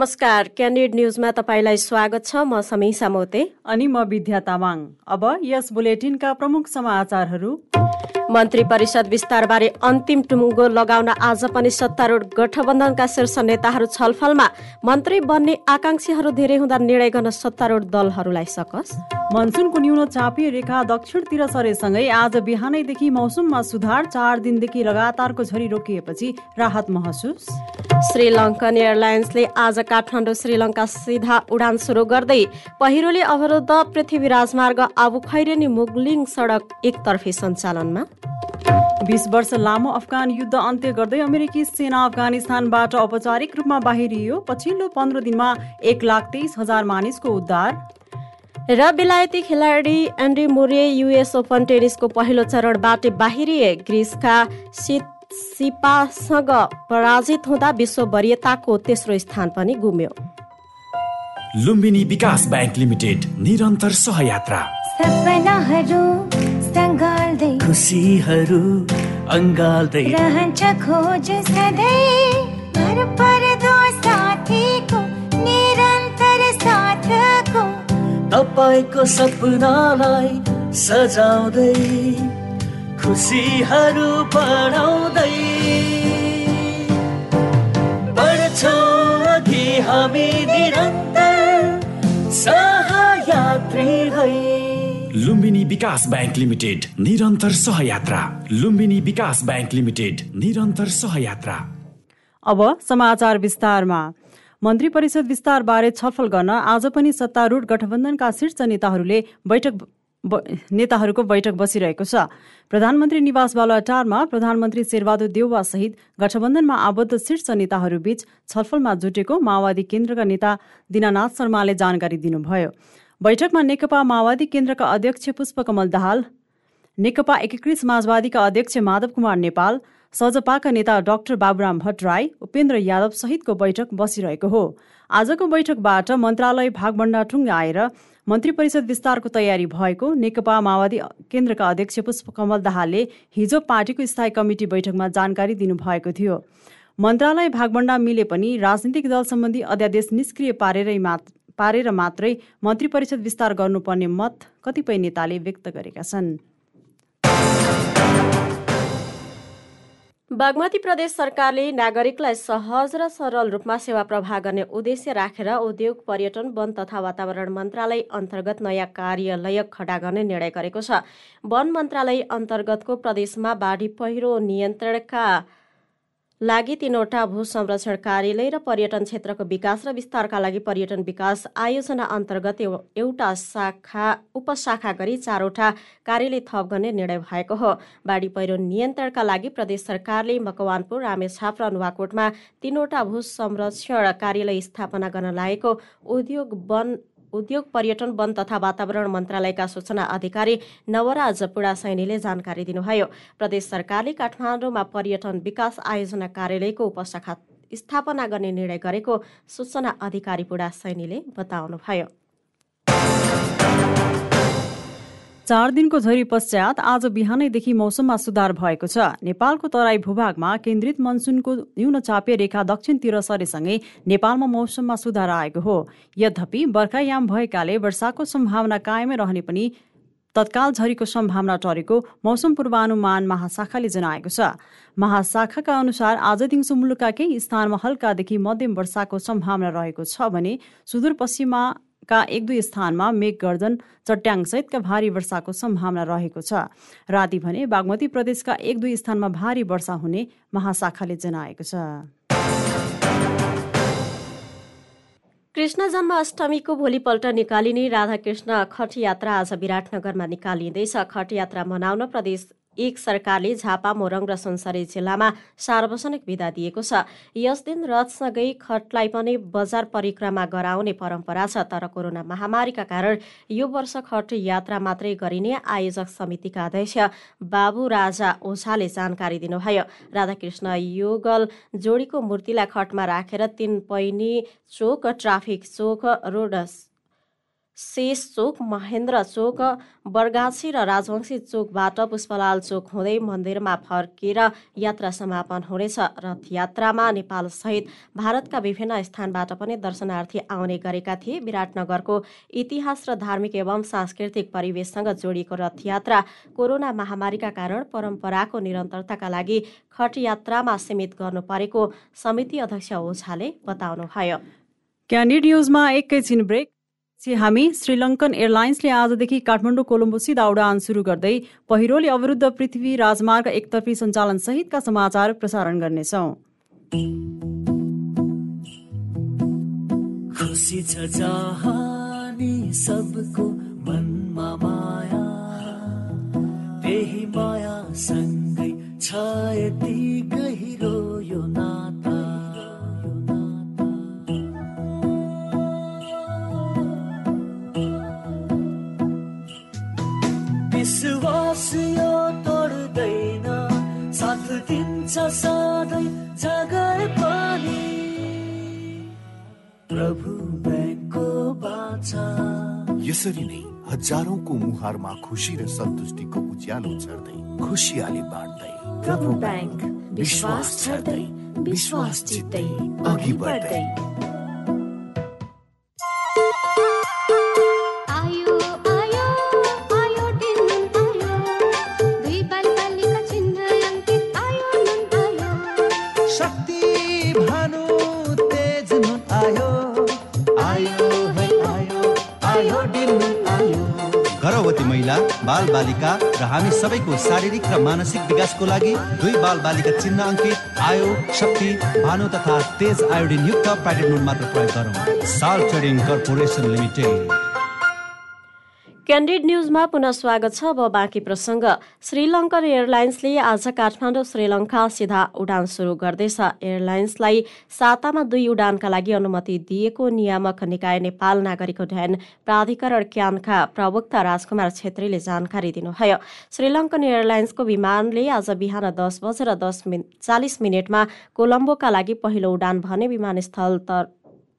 नमस्कार क्यान्डिड न्युजमा तपाईँलाई स्वागत छ। म समीसा मोते अनि म विद्या तामाङ। अब यस बुलेटिनका प्रमुख समाचारहरू। मन्त्री परिषद विस्तारबारे अन्तिम टुङ्गो लगाउन आज पनि सत्तारूढ गठबन्धनका शीर्ष नेताहरू छलफलमा मन्त्री बन्ने आकांक्षीहरू धेरै हुँदा निर्णय गर्न सत्तारूढ दलहरूलाई सकस। मनसुनको न्यून चापीय रेखा दक्षिणतिर सरेसँगै आज बिहानैदेखि मौसममा सुधार चार दिनदेखि लगातारको झरी रोकिएपछि राहत महसुस। श्रीलङ्कन एयरलाइन्सले आज काठमाडौँ श्रीलङ्का सिधा उडान सुरु गर्दै पहिरोले अवरुद्ध पृथ्वी राजमार्ग आबु खैरेनी मुगलिङ सडक एकतर्फी सञ्चालनमा। बिस वर्ष लामो अफगान युद्ध अन्त्य गर्दै अमेरिकी सेना अफगानिस्तानबाट औपचारिक रूपमा बाहिरियो। पछिल्लो पन्ध्र दिनमा एक लाख तेइस हजार मानिसको उद्धार। र बेलायती खेलाडी एन्ड्री मुरे युएस ओपन टेनिसको पहिलो चरणबाट बाहिरिए। ग्रिसका सिपासँग पराजित हुँदा विश्व वरियताको तेस्रो स्थान पनि गुम्यो। लुम्बिनी विकास ब्याङ्क लिमिटेड निरन्तर सहयात्रा। सङ्गाल्दै खुसीहरू अङ्गाल्दै रहन्छ खोज सधैँ। पर साथीको निरन्तर साथको। तपाईँको सपनालाई सजाउँदै खुसीहरू बढाउँदै बढ्छौ अघि हामी निरन्तर सहयात्री है लुम्बिनी विकास ब्याङ्क लिमिटेड निरन्तर सहयात्रा। लुम्बिनी विकास ब्याङ्क लिमिटेड निरन्तर सहयात्रा। अब समाचार विस्तारमा। मन्त्री परिषद विस्तारबारे छलफल गर्न आज पनि सत्तारूढ गठबन्धनका शीर्ष नेताहरूले बैठक नेताहरूको बैठक बसिरहेको छ। प्रधानमन्त्री निवास बालुवाटारमा प्रधानमन्त्री शेरबहादुर देउवा सहित गठबन्धनमा आबद्ध शीर्ष नेताहरूबीच छलफलमा जुटेको माओवादी केन्द्रका नेता दिनानाथ शर्माले जानकारी दिनुभयो। बैठकमा नेकपा माओवादी केन्द्रका अध्यक्ष पुष्पकमल दाहाल नेकपा एकीकृत समाजवादीका अध्यक्ष माधव कुमार नेपाल सजपाका नेता डाक्टर बाबुराम भट्टराई उपेन्द्र यादव सहितको बैठक बसिरहेको हो। आजको बैठकबाट मन्त्रालय भागभण्डा आएर मन्त्री परिषद विस्तारको तयारी भएको नेकपा माओवादी केन्द्रका अध्यक्ष पुष्पकमल दाहालले हिजो पार्टीको स्थायी कमिटी बैठकमा जानकारी दिनुभएको थियो। मन्त्रालय भागभण्डा मिले पनि राजनीतिक दल सम्बन्धी अध्यादेश निष्क्रिय पारेरै मात्र पारेर मात्रै मन्त्री परिषद विस्तार गर्नुपर्ने मत कतिपय नेताले व्यक्त गरेका छन्। बागमती प्रदेश सरकारले नागरिकलाई सहज र सरल रूपमा सेवा प्रवाह गर्ने उद्देश्य राखेर उद्योग पर्यटन वन तथा वातावरण मन्त्रालय अन्तर्गत नयाँ कार्यालय खडा गर्ने निर्णय गरेको छ। वन मन्त्रालय अन्तर्गतको प्रदेशमा बाढी पहिरो नियन्त्रणका लागि तीनवटा भू संरक्षण कार्यालय र पर्यटन क्षेत्रको विकास र विस्तारका लागि पर्यटन विकास आयोजना अन्तर्गत एउटा शाखा उपशाखा गरी चारवटा कार्यालय थप गर्ने निर्णय भएको हो। बाढी पहिरो नियन्त्रणका लागि प्रदेश सरकारले मकवानपुर रामेछाप र नुवाकोटमा तीनवटा भू संरक्षण कार्यालय स्थापना गर्न लागेको उद्योग वन उद्योग पर्यटन वन तथा वातावरण मन्त्रालयका सूचना अधिकारी नवराज पुडासैनीले जानकारी दिनुभयो। प्रदेश सरकारले काठमाडौँमा पर्यटन विकास आयोजना कार्यालयको उपशाखा स्थापना गर्ने निर्णय गरेको सूचना अधिकारी पुडासैनीले बताउनुभयो। चार दिनको झरी पश्चात आज बिहानैदेखि मौसममा सुधार भएको छ। नेपालको तराई भूभागमा केन्द्रित मनसुनको न्यून चापे रेखा दक्षिणतिर सरेसँगै नेपालमा मौसममा सुधार आएको हो। यद्यपि बर्खायाम भएकाले वर्षाको सम्भावना कायमै रहने पनि तत्काल झरीको सम्भावना टरेको मौसम पूर्वानुमान महाशाखाले जनाएको छ। महाशाखाका अनुसार आज दिउँसो मुलुकका केही स्थानमा हल्कादेखि मध्यम वर्षाको सम्भावना रहेको छ भने सुदूरपश्चिममा का एक दुई स्थानमा मेघ गर्जन चट्याङसहितका भारी वर्षाको सम्भावना रहेको छ। राति भने बागमती प्रदेशका एक दुई स्थानमा भारी वर्षा हुने महाशाखाले जनाएको छ। कृष्ण जन्म अष्टमीको भोलिपल्ट निकालिने राधाकृष्ण खट यात्रा आज विराटनगरमा निकालिँदैछ। खट यात्रा मनाउन प्रदेश एक सरकारले झापा मोरङ र सुनसरी जिल्लामा सार्वजनिक विदा दिएको छ। यस दिन रथसँगै खटलाई पनि बजार परिक्रमा गराउने परम्परा छ तर कोरोना महामारीका कारण यो वर्ष खट यात्रा मात्रै गरिने आयोजक समितिका अध्यक्ष बाबु राजा ओझाले जानकारी दिनुभयो। राधाकृष्ण युगल जोडीको मूर्तिलाई खटमा राखेर तीन पैनी चोक ट्राफिक चोक रोड शेष चोक महेन्द्र चोक बरगाछी र राजवंशी चोकबाट पुष्पलाल चोक हुँदै मन्दिरमा फर्केर यात्रा समापन हुनेछ। रथयात्रामा नेपालसहित भारतका विभिन्न स्थानबाट पनि दर्शनार्थी आउने गरेका थिए। विराटनगरको इतिहास र धार्मिक एवं सांस्कृतिक परिवेशसँग जोडिएको रथयात्रा कोरोना महामारीका कारण परम्पराको निरन्तरताका लागि खट यात्रामा सीमित गर्नु परेको समिति अध्यक्ष ओझाले बताउनुभयो। क्यान्डिड न्युजमा एकैछिन ब्रेक। हामी श्रीलङ्कन एयरलाइन्सले आजदेखि काठमाडौँ कोलम्बो सिधा उडान सुरु गर्दै पहिरोले अवरुद्ध पृथ्वी राजमार्ग एकतर्फी सञ्चालन सहितका समाचार प्रसारण गर्नेछौ। माया। दिन्छ सधैँ जगै पनि। प्रभु ब्याङ्कको बाछा। यसरी नै हजारौंको मुहारमा खुसी र सन्तुष्टिको उज्यालो छर्दै खुसियाली बाँड्दै प्रभु ब्याङ्क विश्वास छर्दै विश्वास जित्दै अघि बढ्दै। महिला बाल बालिका र हामी सबैको शारीरिक र मानसिक विकासको लागि दुई बाल बालिका चिन्ह अङ्कित आयो शक्ति भानु तथा तेज आयोडिन युक्त प्याकेट मात्र प्रयोग गरौँ। साल ट्रेडिङ कर्पोरेसन लिमिटेड। क्यान्डिड न्युजमा पुनः स्वागत छ अब बाँकी प्रसङ्ग। श्रीलङ्कन एयरलाइन्सले आज काठमाडौँ श्रीलङ्का सिधा उडान सुरु गर्दैछ। एयरलाइन्सलाई सातामा दुई उडानका लागि अनुमति दिएको नियामक निकाय नेपाल नागरिक उड्डयन प्राधिकरण क्यानका प्रवक्ता राजकुमार छेत्रीले जानकारी दिनुभयो। श्रीलङ्कन एयरलाइन्सको विमानले आज बिहान दस बजेर दस मिन चालिस मिनटमा कोलम्बोका लागि पहिलो उडान भने विमानस्थल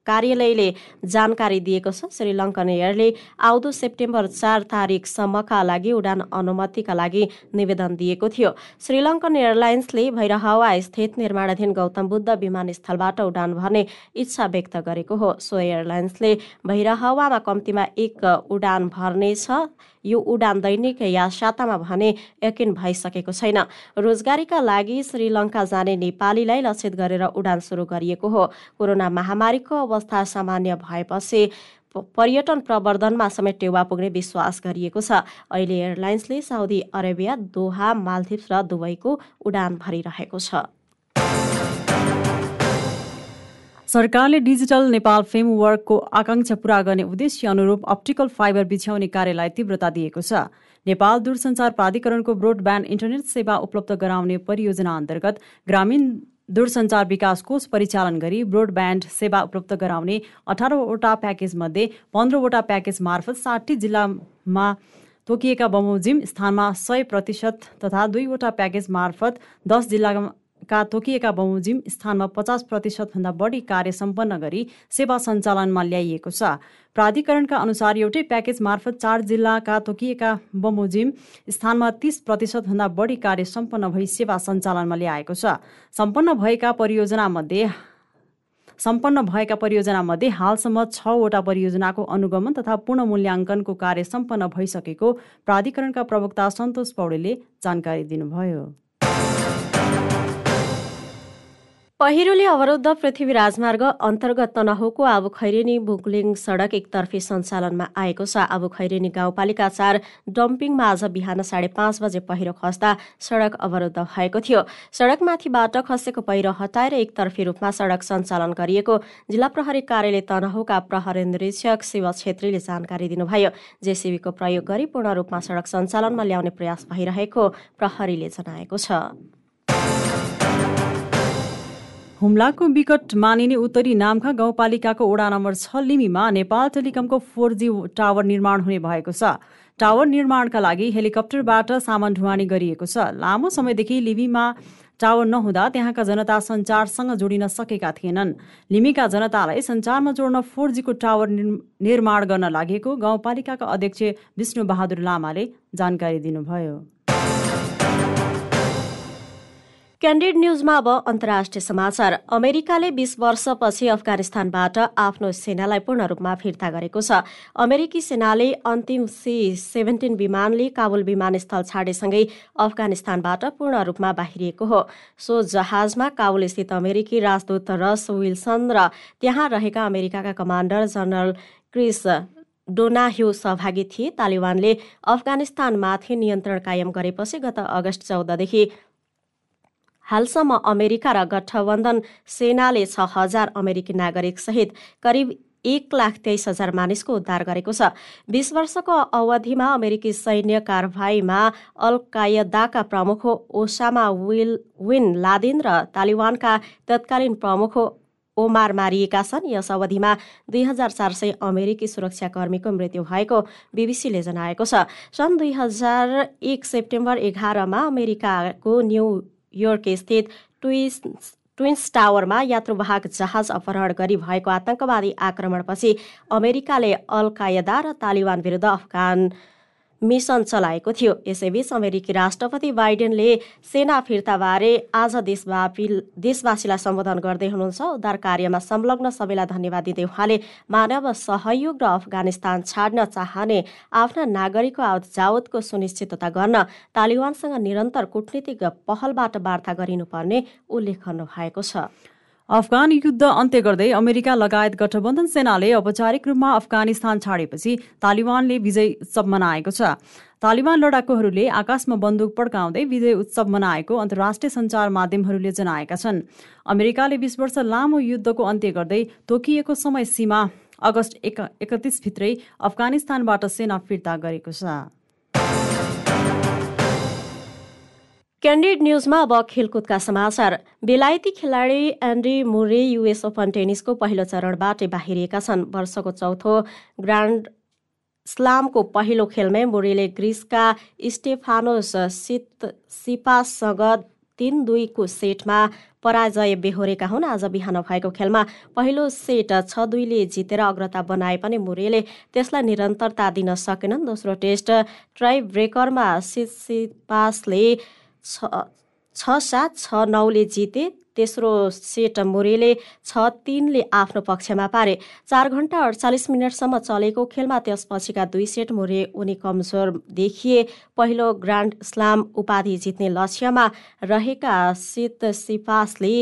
कार्यालयले जानकारी दिएको छ। श्रीलङ्कन एयरले आउँदो सेप्टेम्बर चार तारिकसम्मका लागि उडान अनुमतिका लागि निवेदन दिएको थियो। श्रीलङ्कन एयरलाइन्सले भैरहवा स्थित निर्माणाधीन गौतम बुद्ध विमानस्थलबाट उडान भर्ने इच्छा व्यक्त गरेको हो। सो एयरलाइन्सले भैरहवामा कम्तीमा एक उडान भर्नेछ। यो उडान दैनिक या सातामा भने यकिन भइसकेको छैन। रोजगारीका लागि श्रीलङ्का जाने नेपालीलाई लक्षित गरेर उडान सुरु गरिएको हो। कोरोना महामारीको अवस्था सामान्य भएपछि पर्यटन प्रवर्धनमा समेत टेवा पुग्ने विश्वास गरिएको छ। अहिले एयरलाइन्सले साउदी अरेबिया दोहा मालदिप्स र दुबईको उडान भरिरहेको छ। सरकारले डिजिटल नेपाल फ्रेमवर्कको आकांक्षा पूरा गर्ने उद्देश्य अनुरूप अप्टिकल फाइबर बिछ्याउने कार्यलाई तीव्रता दिएको छ। नेपाल दूरसञ्चार प्राधिकरणको ब्रोडब्यान्ड इन्टरनेट सेवा उपलब्ध गराउने परियोजना अन्तर्गत ग्रामीण दूरसञ्चार विकास कोष परिचालन गरी ब्रोडब्यान्ड सेवा उपलब्ध गराउने अठारवटा प्याकेजमध्ये पन्ध्रवटा प्याकेज मार्फत साठी जिल्लामा तोकिएका बमोजिम स्थानमा सय प्रतिशत तथा दुईवटा प्याकेज मार्फत दस जिल्लाका तोकिएका बमोजिम स्थानमा पचास प्रतिशतभन्दा बढी कार्य सम्पन्न गरी सेवा सञ्चालनमा ल्याइएको छ। प्राधिकरणका अनुसार एउटै प्याकेज मार्फत चार जिल्लाका तोकिएका बमोजिम स्थानमा तीस प्रतिशतभन्दा बढी कार्य सम्पन्न भई सेवा सञ्चालनमा ल्याएको छ। सम्पन्न भएका परियोजनामध्ये सम्पन्न भएका परियोजनामध्ये हालसम्म छवटा परियोजनाको अनुगमन तथा पूर्ण मूल्याङ्कनको कार्य सम्पन्न भइसकेको प्राधिकरणका प्रवक्ता सन्तोष पौडेलले जानकारी दिनुभयो। पहिरोले अवरुद्ध पृथ्वी राजमार्ग अन्तर्गत तनहुको आबु खैरेनी बुकलिङ सडक एकतर्फी सञ्चालनमा आएको छ। आबु खैरेनी गाउँपालिका चार डम्पिङमा आज बिहान साढे पाँच बजे पहिरो खस्दा सडक अवरुद्ध भएको थियो। सडकमाथिबाट खसेको पहिरो हटाएर एकतर्फी रूपमा सडक सञ्चालन गरिएको जिल्ला प्रहरी कार्यालय तनहुका प्रहरी निरीक्षक शिव छेत्रीले जानकारी दिनुभयो। जेसिबीको प्रयोग गरी पूर्ण रूपमा सडक सञ्चालनमा ल्याउने प्रयास भइरहेको प्रहरीले जनाएको छ। हुम्लाको विकट मानिने उत्तरी नामखा गाउँपालिकाको वडा नम्बर छ लिमीमा नेपाल टेलिकमको फोर जी टावर निर्माण हुने भएको छ। टावर निर्माणका लागि हेलिकप्टरबाट सामान ढुवानी गरिएको छ। लामो समयदेखि लिमीमा टावर नहुँदा त्यहाँका जनता सञ्चारसँग जोडिन सकेका थिएनन्। लिमीका जनतालाई सञ्चारमा जोड्न फोर जीको टावर निर्- निर्माण गर्न लागेको गाउँपालिकाका अध्यक्ष विष्णु बहादुर लामाले जानकारी दिनुभयो। क्यान्डिड न्युजमा अब अन्तर्राष्ट्रिय समाचार। अमेरिकाले बीस वर्षपछि अफगानिस्तानबाट आफ्नो सेनालाई पूर्ण रूपमा फिर्ता गरेको छ। अमेरिकी सेनाले अन्तिम सी सेभेन्टिन विमानले काबुल विमानस्थल छाडेसँगै अफगानिस्तानबाट पूर्ण रूपमा बाहिरिएको हो। सो जहाजमा काबुलस्थित अमेरिकी राजदूत रस विल्सन र त्यहाँ रहेका अमेरिकाका कमान्डर जनरल क्रिस डोनाह्यू सहभागी थिए। तालिबानले अफगानिस्तानमाथि नियन्त्रण कायम गरेपछि गत अगस्त चौधदेखि हालसम्म अमेरिका र गठबन्धन सेनाले छ हजार अमेरिकी नागरिक सहित करिब एक लाख तेइस हजार मानिसको उद्धार गरेको छ। बीस वर्षको अवधिमा अमेरिकी सैन्य कारवाहीमा अल कायदाका प्रमुख ओसामा विल विन लादिन र तालिबानका तत्कालीन प्रमुख ओमार मारिएका छन्। यस अवधिमा दुई हजार चार सय अमेरिकी सुरक्षाकर्मीको मृत्यु भएको बिबिसीले जनाएको छ। सन् दुई हजार एक सेप्टेम्बर एघारमा अमेरिकाको न्यू योर्क स्थित ट्विन्स टावरमा यात्रुवाहक जहाज अपहरण गरी भएको आतंकवादी आक्रमणपछि अमेरिकाले अल कायदा र तालिबान विरुद्ध अफगान मिसन चलाएको थियो। यसैबीच अमेरिकी राष्ट्रपति बाइडेनले सेना फिर्ताबारे आज देशव्यापी देशवासीलाई सम्बोधन गर्दै हुनुहुन्छ। उद्धार कार्यमा संलग्न सबैलाई धन्यवाद दिँदै उहाँले मानव सहयोग र अफगानिस्तान छाड्न चाहने आफ्ना नागरिकको आवत जावतको सुनिश्चितता गर्न तालिबानसँग निरन्तर कूटनीतिक पहलबाट वार्ता गरिनुपर्ने उल्लेख गर्नुभएको छ। अफगान युद्ध अन्त्य गर्दै अमेरिका लगायत गठबन्धन सेनाले औपचारिक रूपमा अफगानिस्तान छाडेपछि तालिबानले विजय उत्सव मनाएको छ। तालिबान लडाकुहरूले आकाशमा बन्दुक पड्काउँदै विजय उत्सव मनाएको अन्तर्राष्ट्रिय सञ्चार माध्यमहरूले जनाएका छन्। अमेरिकाले बीस वर्ष लामो युद्धको अन्त्य गर्दै तोकिएको समय सीमा अगस्त एक एकतिसभित्रै अफगानिस्तानबाट सेना फिर्ता गरेको छ। क्यान्डिड न्युजमा अब खेलकुदका समाचार। बेलायती खेलाडी एन्ड्री मुरे युएस ओपन टेनिसको पहिलो चरणबाटै बाहिरिएका छन्। वर्षको चौथो ग्रान्ड स्लामको पहिलो खेलमै मुरेले ग्रिसका स्टेफानोस सित सिपाससँग तिन दुईको सेटमा पराजय बेहोरेका हुन्। आज बिहान भएको खेलमा पहिलो सेट छ दुईले जितेर अग्रता बनाए पनि मुरेले त्यसलाई निरन्तरता दिन सकेनन्। दोस्रो टेस्ट ट्राई ब्रेकरमा सिपासले छ छ सात छ नौले जिते तेस्रो सेट मुरेले छ तिनले आफ्नो पक्षमा पारे। चार घन्टा अडचालिस मिनटसम्म चलेको खेलमा त्यसपछिका दुई सेट मुरे उनी कमजोर देखिए। पहिलो ग्रान्ड स्लाम उपाधि जित्ने लक्ष्यमा रहेका सित सिपासले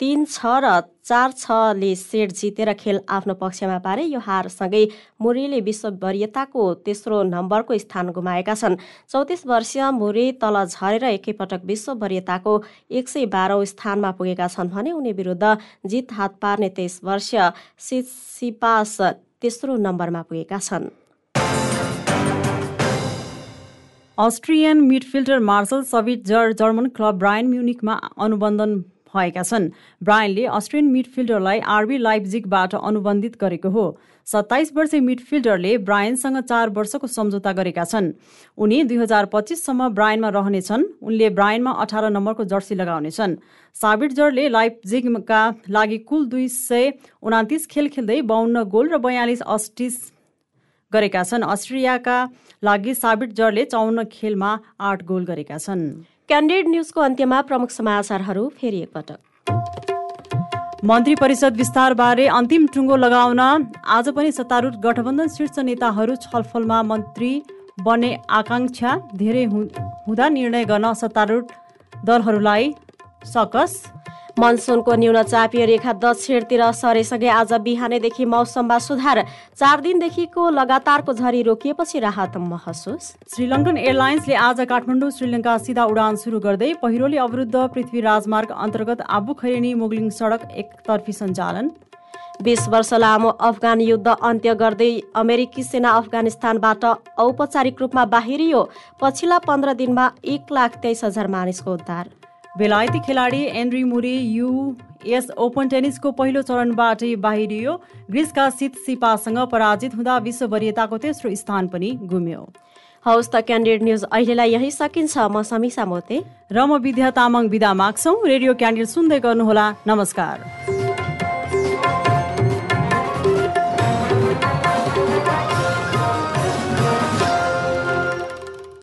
तिन छ र चार छले सेट जितेर खेल आफ्नो पक्षमा पारे। यो हारसँगै मुरेले विश्व वरियताको तेस्रो नम्बरको स्थान गुमाएका छन्। चौतिस वर्षीय मुरे तल झरेर एकैपटक विश्व वरियताको एक सय बाह्रौँ स्थानमा पुगेका छन् भने उनी विरुद्ध जित हात पार्ने तेइस वर्षीय सिपास तेस्रो नम्बरमा पुगेका छन्। Austrian midfielder Marcel Sabitzer German club Bayern म्युनिकमा अनुबन्धन भएका छन्। ब्रायनले अस्ट्रियन मिडफिल्डरलाई आरबी लाइप्जिकबाट अनुबन्धित गरेको हो। सत्ताइस वर्षीय मिडफिल्डरले ब्रायनसँग चार वर्षको सम्झौता गरेका छन्। उनी दुई हजार पच्चिससम्म ब्रायनमा रहनेछन् उनले ब्रायनमा अठार नम्बरको जर्सी लगाउनेछन् साबिटजरले लाइप्जिगका लागि कुल दुई सय उनातिस खेल खेल्दै बाहन्न गोल र बयालिस अस्टिस गरेका छन्। अस्ट्रियाका लागि साबिटजरले चौन्न खेलमा आठ गोल गरेका छन्। क्यान्डिड न्युजको अन्त्यमा प्रमुख समाचारहरू फेरि एकपटक। मन्त्री परिषद विस्तारबारे अन्तिम टुङ्गो लगाउन आज पनि सत्तारूढ गठबन्धन शीर्ष नेताहरू छलफलमा मन्त्री बन्ने आकाङ्क्षा धेरै हुँदा निर्णय गर्न सत्तारूढ दलहरूलाई सकस मनसुनको न्यून चापीय रेखा दक्षिणतिर सरेसँगै आज बिहानैदेखि मौसममा सुधार। चार दिनदेखिको लगातारको झरी रोकिएपछि राहत महसुस। श्रीलङ्कन एयरलाइन्सले आज काठमाडौँ श्रीलङ्का सिधा उडान सुरु गर्दै पहिरोले अवरुद्ध पृथ्वी राजमार्ग अन्तर्गत आबु खैरेनी मुगलिङ सडक एकतर्फी सञ्चालन। बीस वर्ष लामो अफगान युद्ध अन्त्य गर्दै अमेरिकी सेना अफगानिस्तानबाट औपचारिक रूपमा बाहिरियो। पछिल्ला पन्ध्र दिनमा एक लाख तेइस हजार मानिसको उद्धार। बेलायती खेलाडी एन्ड्री मुरे युएस ओपन टेनिसको पहिलो चरणबाटै बाहिरियो। ग्रिसका सित सिपासँग पराजित हुँदा विश्व वरियताको तेस्रो स्थान पनि गुम्यो। हौस् त क्यान्डिडेट न्युज अहिलेलाई यही सकिन्छ। म समीसा मोते। र म विद्या तामाङ विदा माग्छौ। रेडियो क्यान्डिल सुन्दै गर्नुहोला। नमस्कार।